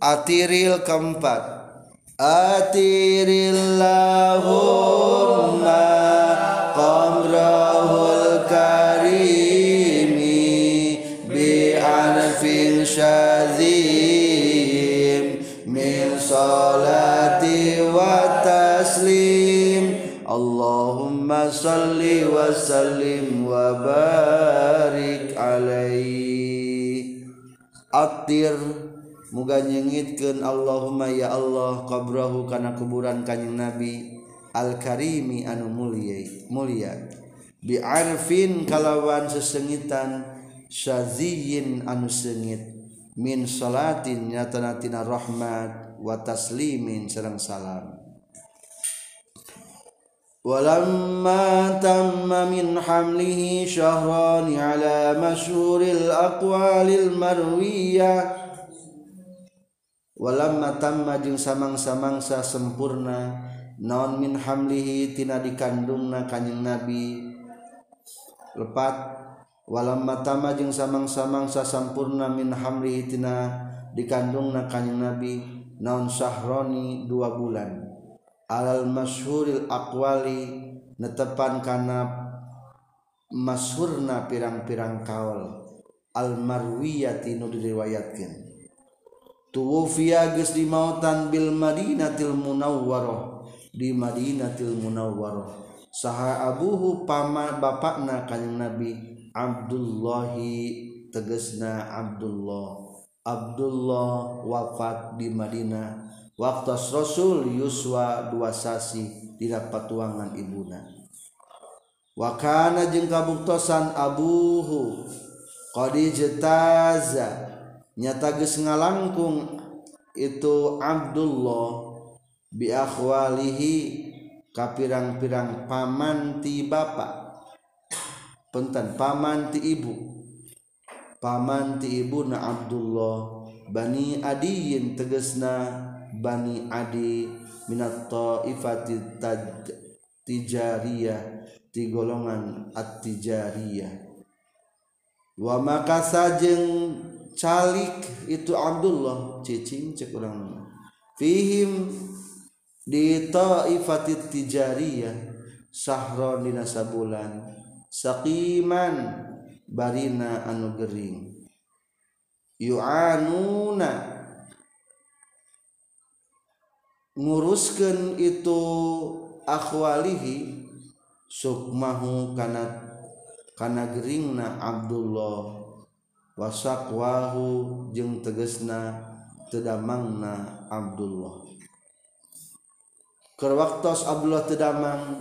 atiril keempat. Atirillahumma qamrahul karimi bi anfin syazim min salati wa taslim. Allahumma salli wa sallim wa barik alaihi. Atir muga nyengitkeun Allahumma ya Allah qabrahu kana kuburan kanjing Nabi al karimi anu mulia mulia bi arfin kalawan sesengitan syaziyin anu sengit min salatin nyatana tina rahmat wa taslimin sareng salam ولما تم من حمله شهران على مشهور الأقوال المروية walam matamma jeung samang-samangsa sempurna naon min hamlihi tina dikandungna kanjeng nabi. Lepat. Walam matama jeung samang-samangsa sampurna min hamlihi tina dikandungna kanjeng nabi naon sahroni dua bulan. Alal masyhuril aqwali netepan kana masyhurna pirang-pirang kaul. Al marwiyati nu diriwayatkeun. tuwufiya geus dimautan bil Madinatil Munawwarah di Madinatil Munawwarah saha abuhu pama bapakna kanjeng Nabi Abdullahi tegesna Abdullah. Abdullah wafat di Madinah waktu Rasul Yuswa dua sasi di patuangan ibuna. Wakana jeung kabuktosan abuhu qadijtaza nyata geus ngalangkung itu Abdullah bi akhwalihi kapirang-pirang paman ti bapak punten paman ti ibu. Paman ti ibuna Abdullah bani adiyin tegesna bani adi minat taifati tijariyah ti golongan at-tijariyah. Wa maka sajeng calik itu Abdullah. Cicing cek urang fihim di taifati tijariyah sahron dina sabulan saqiman barina anu gering. Yu'anuna nguruskan itu akhwalihi sukmahu kana kana geringna Abdullah wasakwahu jeung tegesna tedamangna Abdullah. Keur waktos Abdullah tedamang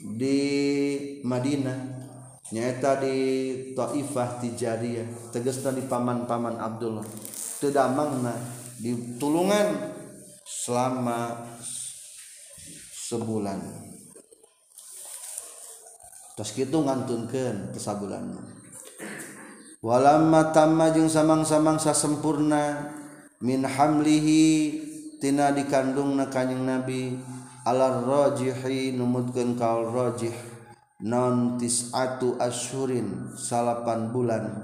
di Madinah nyaeta di Taifah Tijariyah tegesna di paman-paman Abdullah. Tedamangna di tulungan selama sebulan. Terus gitu ngantunkan kesabulan walama tama jeung samang-samang sasempurna min hamlihi tina dikandung na kanyang nabi alar rajihi numutkeun kaul rajih non tis'atu asyurin salapan bulan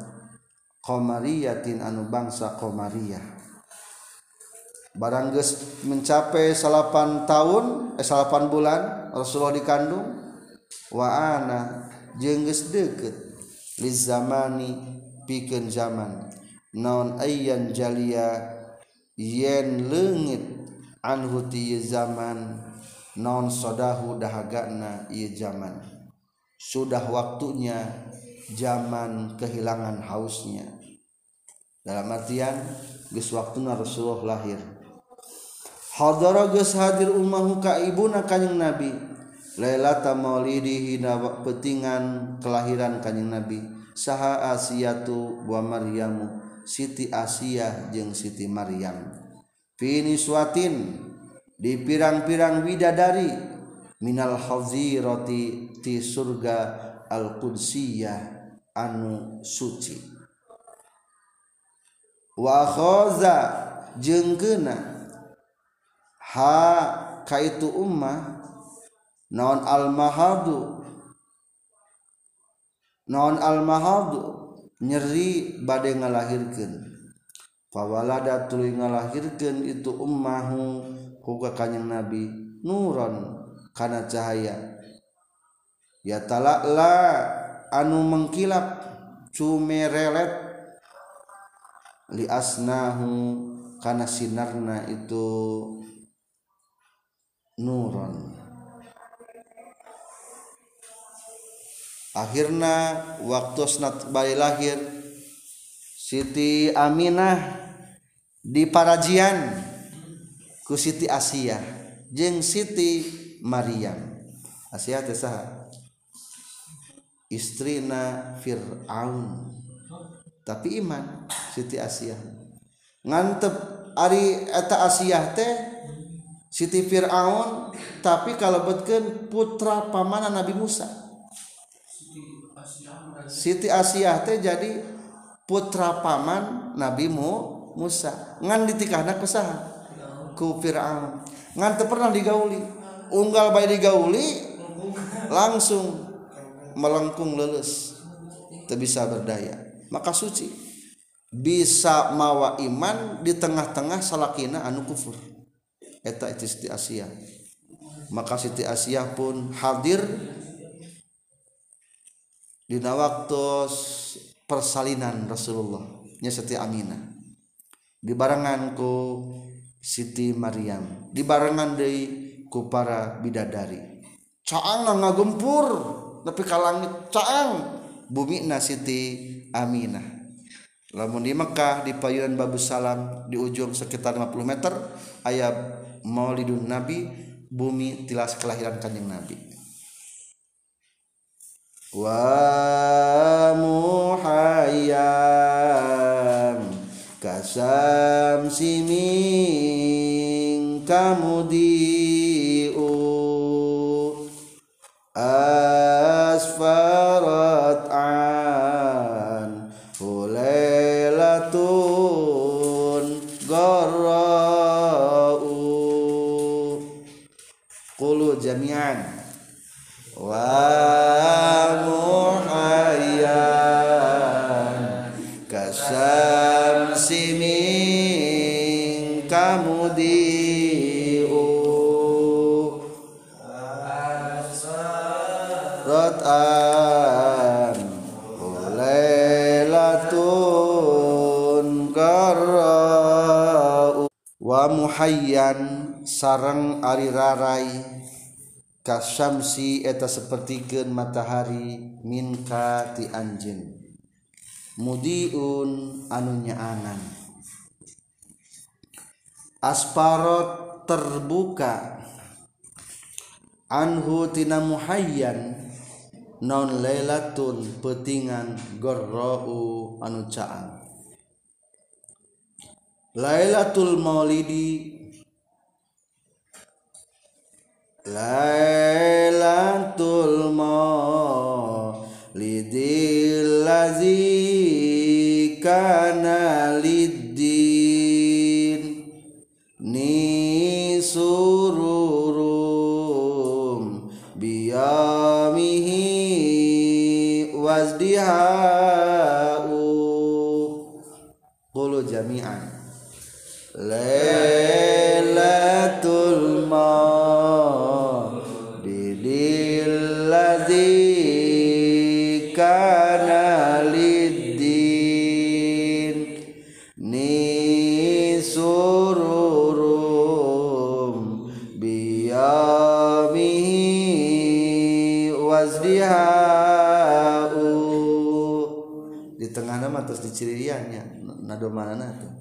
komariyatin anu bangsa komariyah barang geus mencapai salapan tahun eh salapan bulan Rasulullah dikandung wa ana jeung geus deukeut li zamani pikeun zaman. Naon ayyan jalia yen leungit anhu ti zaman. Naon sodahu dahagana ieu zaman. Sudah waktunya zaman kehilangan hausnya. Dalam artian geus waktuna Rasulullah lahir. Hadara geus hadir ummahu ka ibuna kanjing nabi. Lailata maulidihi na petingan kelahiran kanjing nabi saha Asiatu wa Maryamu Siti Asia jeung Siti Maryam. Finiswatin di pirang-pirang widadari minal hazirati ti surga al-qudsiyah anu suci. Wa khaza jenggena ha kaitu ummah naon al-mahadu naon almahad? Nyeri badai ngalahirkan pawalada tuluy ngalahirkan itu ummahu. Huga kanyang nabi. Nuron kana cahaya. Ya talakla anu mengkilap. Cumerelet li asnahu kana sinarna itu nuron akhirnya waktu snat bayi lahir Siti Aminah di Parajian ku Siti Asia jeng Siti Maryam. Asia teh saha? Istrina Fir'aun. Tapi iman Siti Asia. Ngantep ari eta Asia teh Siti Fir'aun tapi kalau betken putra pamana Nabi Musa. Siti Asia teh jadi putra paman Nabi Mu Musa. Ngan ditikahna kesaha ku Fir'aun. Ngan teu pernah digauli. Unggal bae digauli langsung melengkung lulus teu bisa berdaya. Maka suci. Bisa mawa iman di tengah-tengah salakina anu kufur. Eta Siti Asia maka Siti Asia pun hadir dina waktu persalinan Rasulullah nya Siti Aminah. Dibarenganku Siti Maryam dibarengan deui ku para bidadari. Caang ngagempur tapi ka langit caang bumi na Siti Aminah. Lamun di Mekah di payunan Babu Salam di ujung sekitar 50 meter ayat Maulidun Nabi bumi tilas kelahiran kanjeng Nabi wa muhayyam kasam siming kamudiu ratan ulailatun garra'u wa muhayyan sarang ari rarai. Kasyamsi eta sapertikeun matahari minka ti anjeun. Mudiun anu nyaangan. Asparot terbuka. Anhu tina muhayyan non lailatun petingan gorra'u anu caang lailatul maulidi. Lailatul maulidil ladzi kana liddin diciriannya nado mana tuh?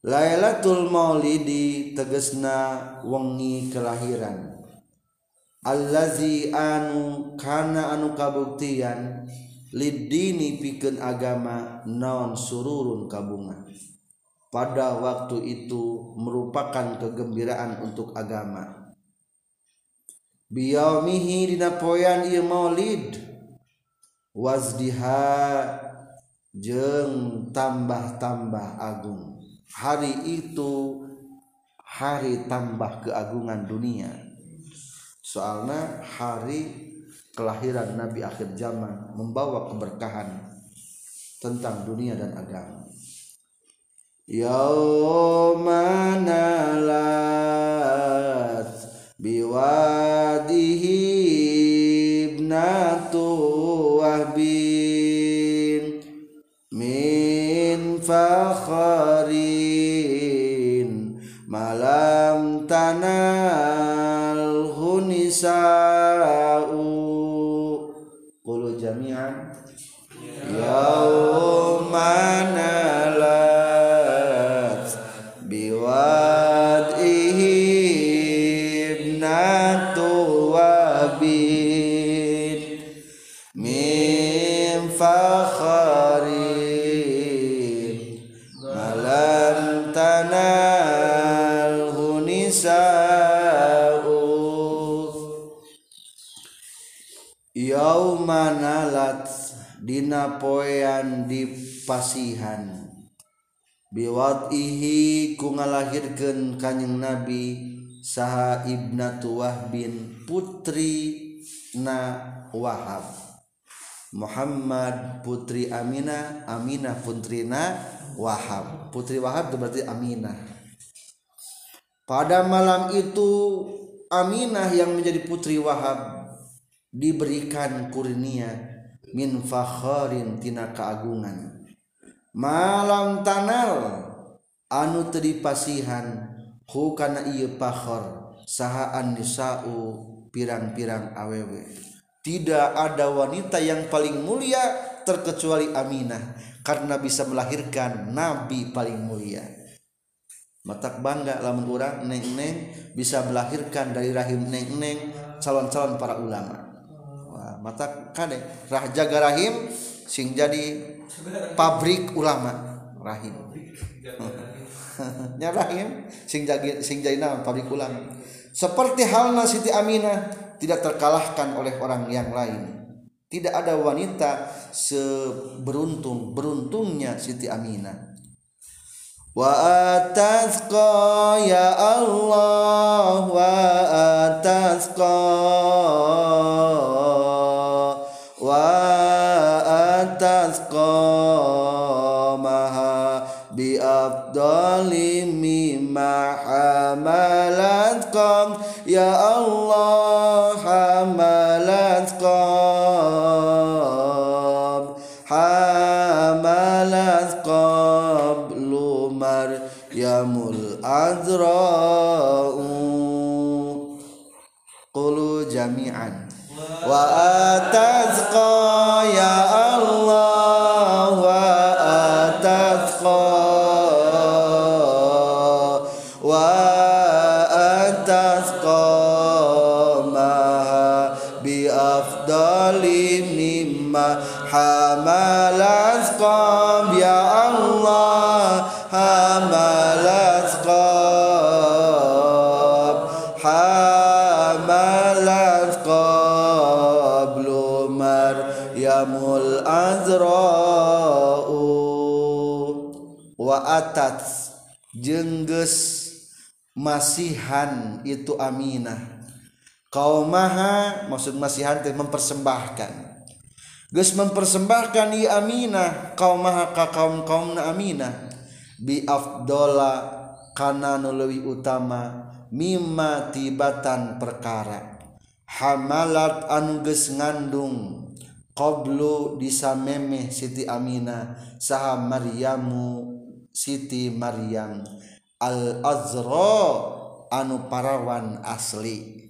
Lailatul Maulidi tegesna wengi kelahiran. Allazi anu kana anu kabuktian lidini pikeun agama non sururun kabunga pada waktu itu merupakan kegembiraan untuk agama. Biyaumihi dina poean ieu maulid. Wazdiha jeung tambah-tambah agung. Hari itu hari tambah keagungan dunia. Soalnya hari kelahiran Nabi akhir zaman membawa keberkahan tentang dunia dan agama. Yaumalat biwadihi ibnatu wahbin fakharin malam tanal hunisa'u poean dipasihan biwatihi ku ngalahirkeun kanjing nabi saha ibnatu wahbin putri na wahab. Muhammad putri Aminah Aminah putrina Wahab. Putri Wahab itu berarti Aminah. Pada malam itu Aminah yang menjadi putri Wahab diberikan kurnia min fakharin tina keagungan. Malam tanal anu teu dipasihan hu kana ieu fakhar saha nisau pirang-pirang awewe tidak ada wanita yang paling mulia terkecuali Aminah karena bisa melahirkan nabi paling mulia. Matak bangga lamun urang neng-neng bisa melahirkan dari rahim neng-neng calon-calon para ulama mata kade. Rah jaga rahim sing jadi pabrik ulama. Rahim. Nya rahim. Sing jadi sing jadi naon pabrik ulama. Seperti halnya Siti Aminah tidak terkalahkan oleh orang yang lain. Tidak ada wanita seberuntung beruntungnya Siti Aminah. Wa atazqa ya Allah wa atazqa afdali mimma hamalat qam ya Allah hamalat qam hamalat qablu maryamul azra'u qulu jengges masihan itu Aminah. Kaumaha maksud masihan teh mempersembahkan. Gus mempersembahkan i Aminah kaumaha ka kaum kaumna Aminah. Bi afdola kana nu leuwih utama mimma tibatan perkara. Hamalat geus ngandung qablu disamemeh Siti Aminah saha Maryamu Siti Maryam al azra anu parawan asli.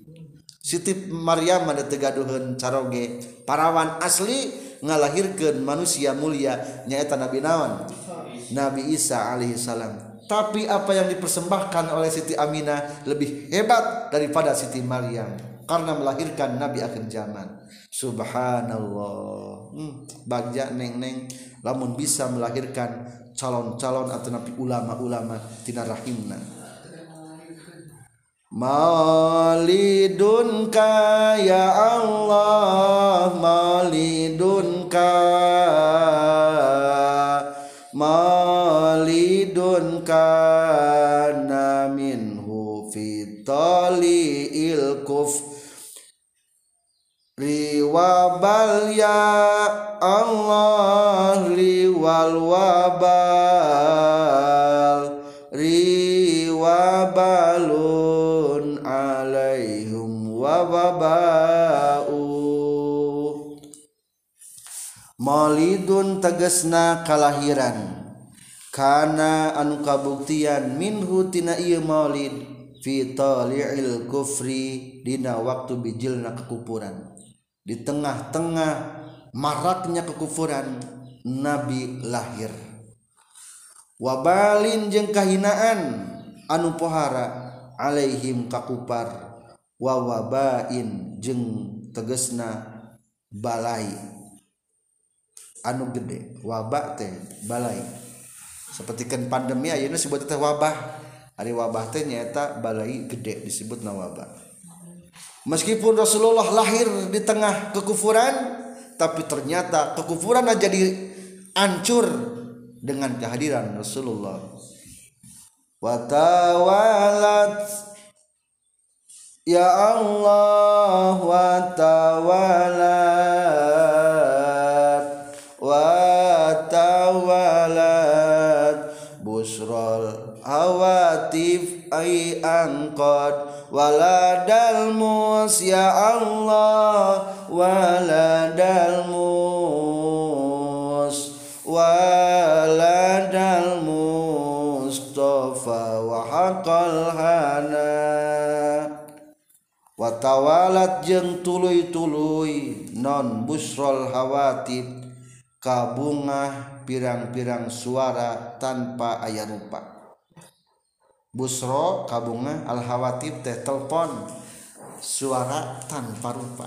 Siti Maryam ada tegaduhan caroge parawan asli ngalahirkan manusia mulia nyaeta Nabi Nawan Nabi Isa alaihi salam. Tapi apa yang dipersembahkan oleh Siti Aminah lebih hebat daripada Siti Maryam karena melahirkan Nabi akhir zaman. Subhanallah. Hmm, bagja neng-neng lamun bisa melahirkan calon-calon atau nabi ulama-ulama tina rahimna. Malidun ka ya Allah? Malidun ka Malidun kana minhu fi tali'il liwabal ya Allah liwal wabal riwabalun alaihum wababau. Maulidun tegesna kalahiran. Kana anu kabuktian minhu tina ieu maulid fi tali'il kufri dina waktu bijilna kekupuran. Di tengah-tengah maraknya kekufuran nabi lahir. Wabalin jeung kahinaan anu pohara alaihim kakupar. Wawabain jeung tegesna balai. Anu gede wabah teh balai. Sepertikan pandemi ayeuna disebut teh wabah. Hari wabah teh nyata balai gede disebut wabah meskipun Rasulullah lahir di tengah kekufuran tapi ternyata kekufuran jadi hancur dengan kehadiran Rasulullah. Watawalat ya Allah watawalat watawalat busrol hawatif ay angkot waladal mus ya Allah waladal mus waladal mustafa wa haqal hana. Watawalat jeung tuluy-tuluy non busrol hawatib kabungah pirang-pirang suara tanpa ayat rupa busro kabungan al-hawatib teh telepon suara tanpa rupa.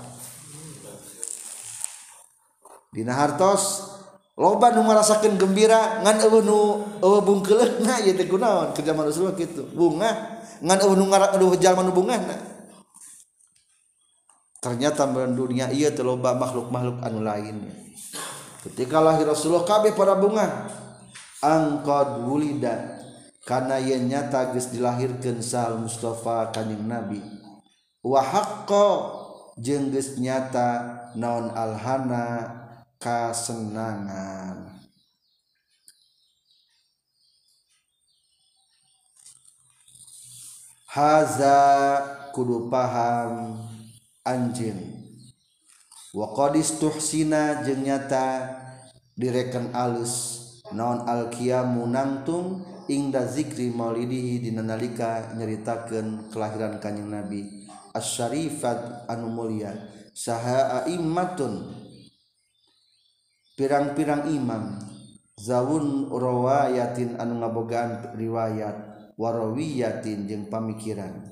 Dina hartos loba nu ngarasakeun gembira ngan eueuh nu eueuh bungkeleukna ieu teh kunaon kerja manusia kitu. Bunga ngan eueuh nu ngarak eueuh jalma nu bungahna. Ternyata dunia ieu teh loba makhluk-makhluk anu lain. Ketika lahir Rasulullah kabeh para bunga angkad wulida. Karena ia nyata geus dilahirkeun sal Mustafa kanjing Nabi. Wa haqqo jeung geus nyata naon alhana kasenangan. Haza kudu paham anjing. Wa qadis tuhsina jeung nyata direken alus. Naon alqiyamu nangtung ingda zikri maulidihi dinalika nyaritakeun kelahiran kanjeng Nabi asyarifat anu mulia saha aimatun pirang-pirang imam zawun rawayatin anu ngabogaan riwayat warawiyatin jeung pamikiran.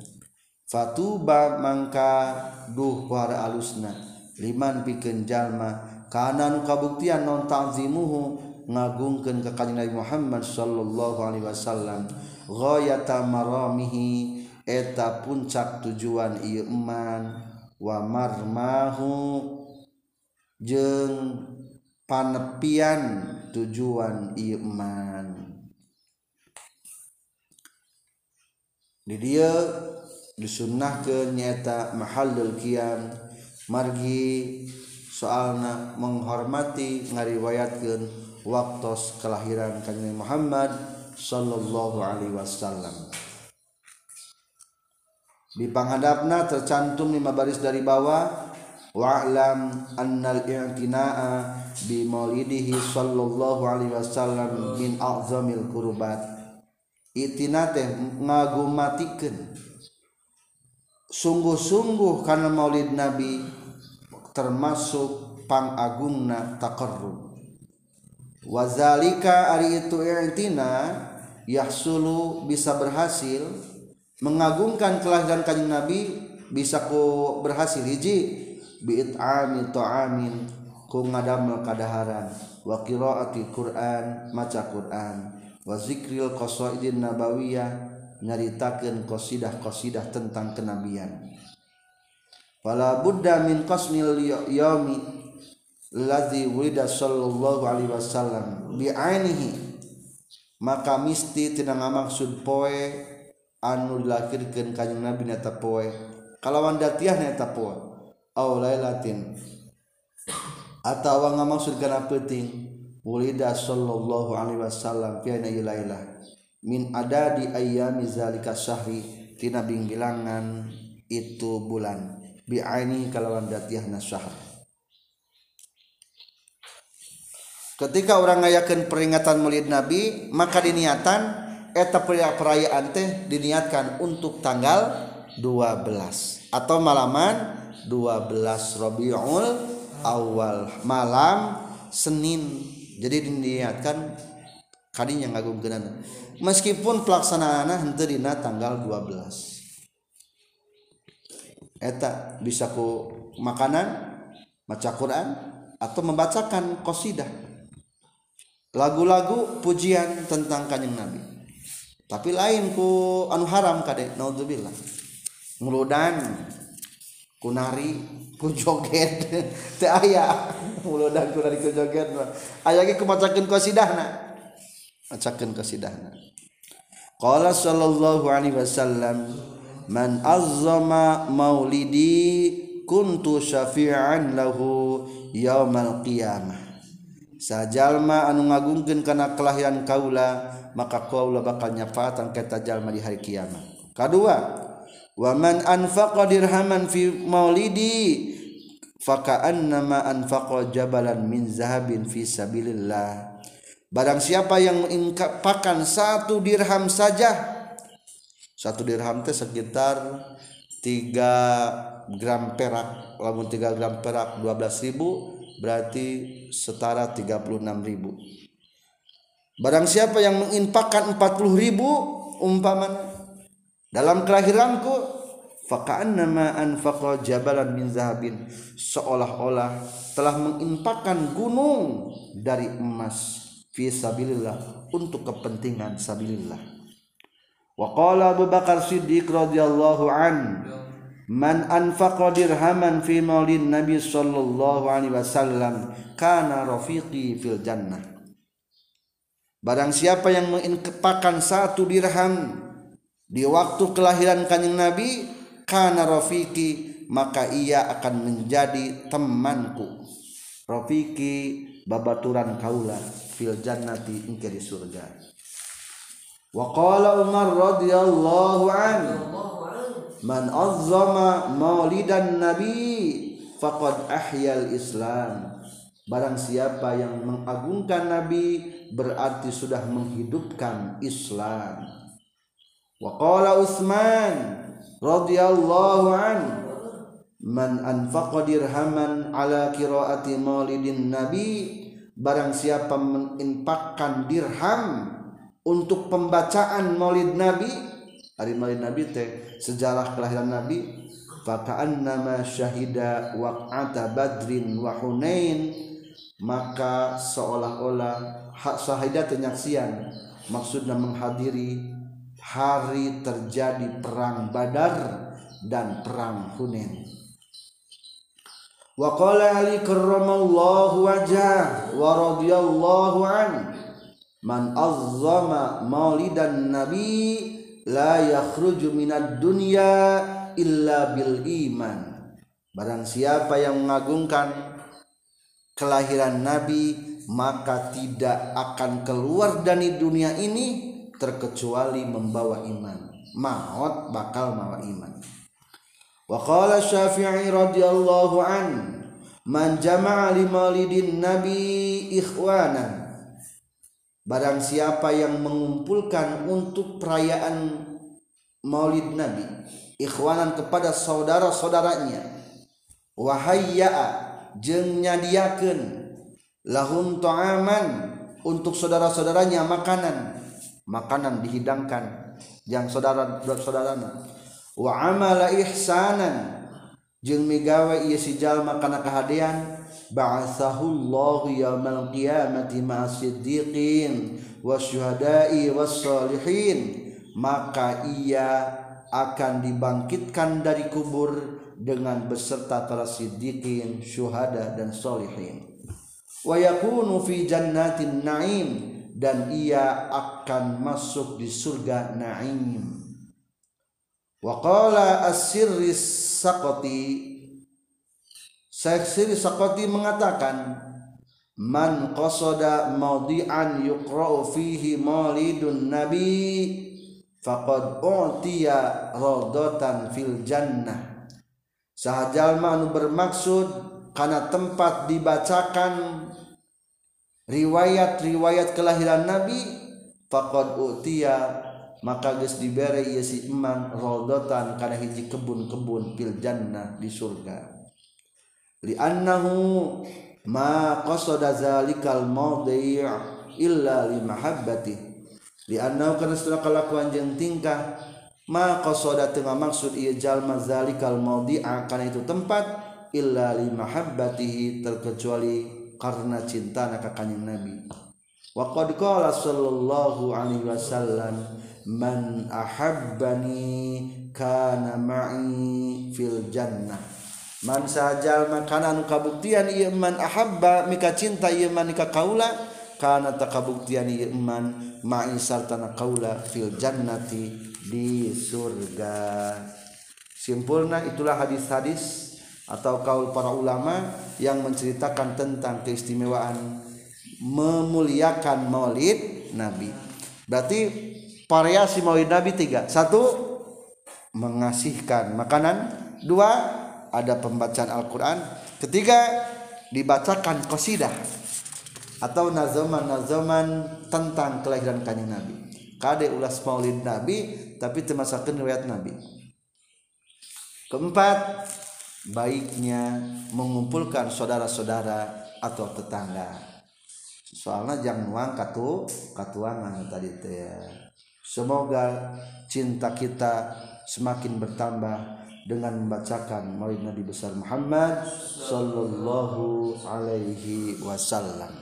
Fatuba mangka duhwar alusna liman pikeun jalma kana nu kabuktian non ta'zimuhu ngagungkeun ka kanjeng Nabi Muhammad sallallahu alaihi wasallam. Ghayata maramihi eta puncak tujuan ieu iman. Wa marmahu jeung panepian tujuan ieu iman. Di dia disunnahkeun nyata mahallul qiyam. Margi soalna menghormati ngariwayatkeun waktu kelahiran kanjeng Muhammad sallallahu alaihi wasallam. Di panghadapna tercantum lima baris dari bawah wa'lam annal i'tina'a bi maulidihi sallallahu alaihi wasallam min a'zamil qurbat itina teh ngagumatikeun sungguh-sungguh karena maulid nabi termasuk pangagungna taqarrub. Wazalika ari itu i'tina yahsulu bisa berhasil mengagungkan kelahiran kanjeng Nabi bisa ku berhasil hiji bi'it'ami ta'amin ku ngadamel kadaharan wa qiraati Quran maca Quran wa zikril qasaidin nabawiyah nyaritakeun qasidah-qasidah tentang kenabian Fala buddha min qasmil yaumi ladzi wulida sallallahu alaihi wasallam. Bi ainihi maka misti tina ngamaksud poe anu dilahirkeun kanjeng Nabi neta poe. Kalawan datiah neta poe. Au lailatin. Atawa ngamaksud kana penting wulida sallallahu alaihi wasallam fi ana lailah. Min adadi ayyami zalika syahri tina bilangan itu bulan. bi'aini kalawan datiahna syahr. Ketika orang ngayakeun peringatan maulid nabi maka diniatan eta perayaan teh diniatkan untuk tanggal 12 atau malaman 12 Rabiul awal malam Senin. Jadi diniatkan kadinya ngagumkeunana meskipun pelaksanaanna henteu dina tanggal 12 eta bisa ku makanan maca Quran atau membacakan qasidah. Lagu-lagu pujian tentang kanjeng Nabi. Tapi lain ku anu haram kade naudzubillah nguludan kunari ku joget. Teu aya nguludan kunari ku joget. Aya ge kumacakeun qasidahna macakeun qasidahna qala sallallahu alaihi wasallam man azzama maulidi kuntu syafi'an lahu yaumal qiyamah. Sajalma anu ngagungkeun kana kelahian kaula maka kaula bakal nyafaatan kata jalma di hari kiamat. Kedua waman anfaqa dirhaman fi maulidi faka'annama anfaqa jabalan min zahabin fi sabilillah. Barang siapa yang menginfakkan satu dirham saja satu dirham teh sekitar 3 gram perak. Lamun 3 gram perak 12 ribu berarti setara 36 ribu. Barang siapa yang menginfakkan 40 ribu umpamanya dalam kelahiranku faka'annama anfaqa jabalan min zahabin seolah-olah telah menginfakkan gunung dari emas fi sabilillah untuk kepentingan sabilillah wa qala Abu Bakar Siddiq radhiyallahu an man anfaqa dirhaman fi maulid nabi sallallahu alaihi wasallam kana rafiqi fil jannah. Barang siapa yang menginfakkan satu dirham di waktu kelahiran kanjeng Nabi karena Rafiki maka ia akan menjadi temanku. Rafiki babaturan kaula fil jannati engke di surga wa qala Umar radhiyallahu an man azzama maulidan nabi faqad ahyal islam. Barang siapa yang mengagungkan nabi berarti sudah menghidupkan Islam. Waqala Utsman radhiyallahu an man anfaqa dirhaman ala qiraati maulidin nabi. Barang siapa menginfakkan dirham untuk pembacaan maulid nabi hari maulid nabi teh sejarah kelahiran nabi faka'annama syahida waq'ata badrin wa hunain maka seolah-olah hak syahidat penyaksian maksudnya menghadiri hari terjadi perang Badar dan perang Hunain. Wa qala Ali karramallahu wajah wa radhiyallahu an man azzama maulidan nabi la yakhruju minad dunya illa bil iman. Barang siapa yang mengagungkan kelahiran nabi maka tidak akan keluar dari dunia ini terkecuali membawa iman maut bakal mawa iman wa qala syafi'i radhiyallahu an man jama'a li maulidin nabi ikhwanan barang siapa yang mengumpulkan untuk perayaan maulid nabi ikhwanan kepada saudara-saudaranya wahayya'a jeung nyadiakeun lahum ta'aman untuk saudara-saudaranya makanan makanan dihidangkan yang saudara saudara wa amala ihsanan jeung migawe ieu si jalma kana kahadian ba'athahu Allah yaumal qiyamati ma'as-siddiqin wasyuhada'i was-solihin maka ia akan dibangkitkan dari kubur dengan beserta para siddiqin, syuhada dan solihin. Wa yakunu fi jannatin na'im dan ia akan masuk di surga na'im wa qala as-sirri saqati Syekh Sakoti mengatakan man qasada maudi'an yuqra'u fihi maulidun nabi faqad utiya radatan fil jannah. Sahajalma anu bermaksud karena tempat dibacakan riwayat-riwayat kelahiran nabi faqad utiya maka geus dibere ieu si iman radatan kana hiji kebun-kebun fil jannah di surga li annahu ma qasada zalikal mawdi' illa li mahabbati Liannahu kana setelah kelakuan jeung tingkah ma qasada teu maksud ieu jalma zalikal maudi'a kana itu tempat illa li mahabbatihi terkecuali karena cintana ka kanjing Nabi. Wa qad qala sallallahu alaihi wasallam man ahabbani kana ma'i fil jannah. Man sajal kana anu kabuktian ieu man ahabba mika cinta ieu man ka kaula kana takabuktian ieu man ma'i sartana kaula fil jannati di surga. Simpulna itulah hadis-hadis atau kaul para ulama yang menceritakan tentang keistimewaan memuliakan maulid nabi. Berarti variasi maulid nabi tiga. Satu mengasihkan makanan. Dua ada pembacaan Al-Quran ketiga dibacakan qasidah atau nazaman-nazaman tentang kelahiran kanjeng Nabi. Kade ulas maulid Nabi tapi termasukkan riwayat Nabi. Keempat, baiknya mengumpulkan saudara-saudara atau tetangga. Soalnya jangan nuang katu katuangan tadi teh. Semoga cinta kita semakin bertambah dengan membacakan Maulid Nabi besar Muhammad sallallahu alaihi wasallam.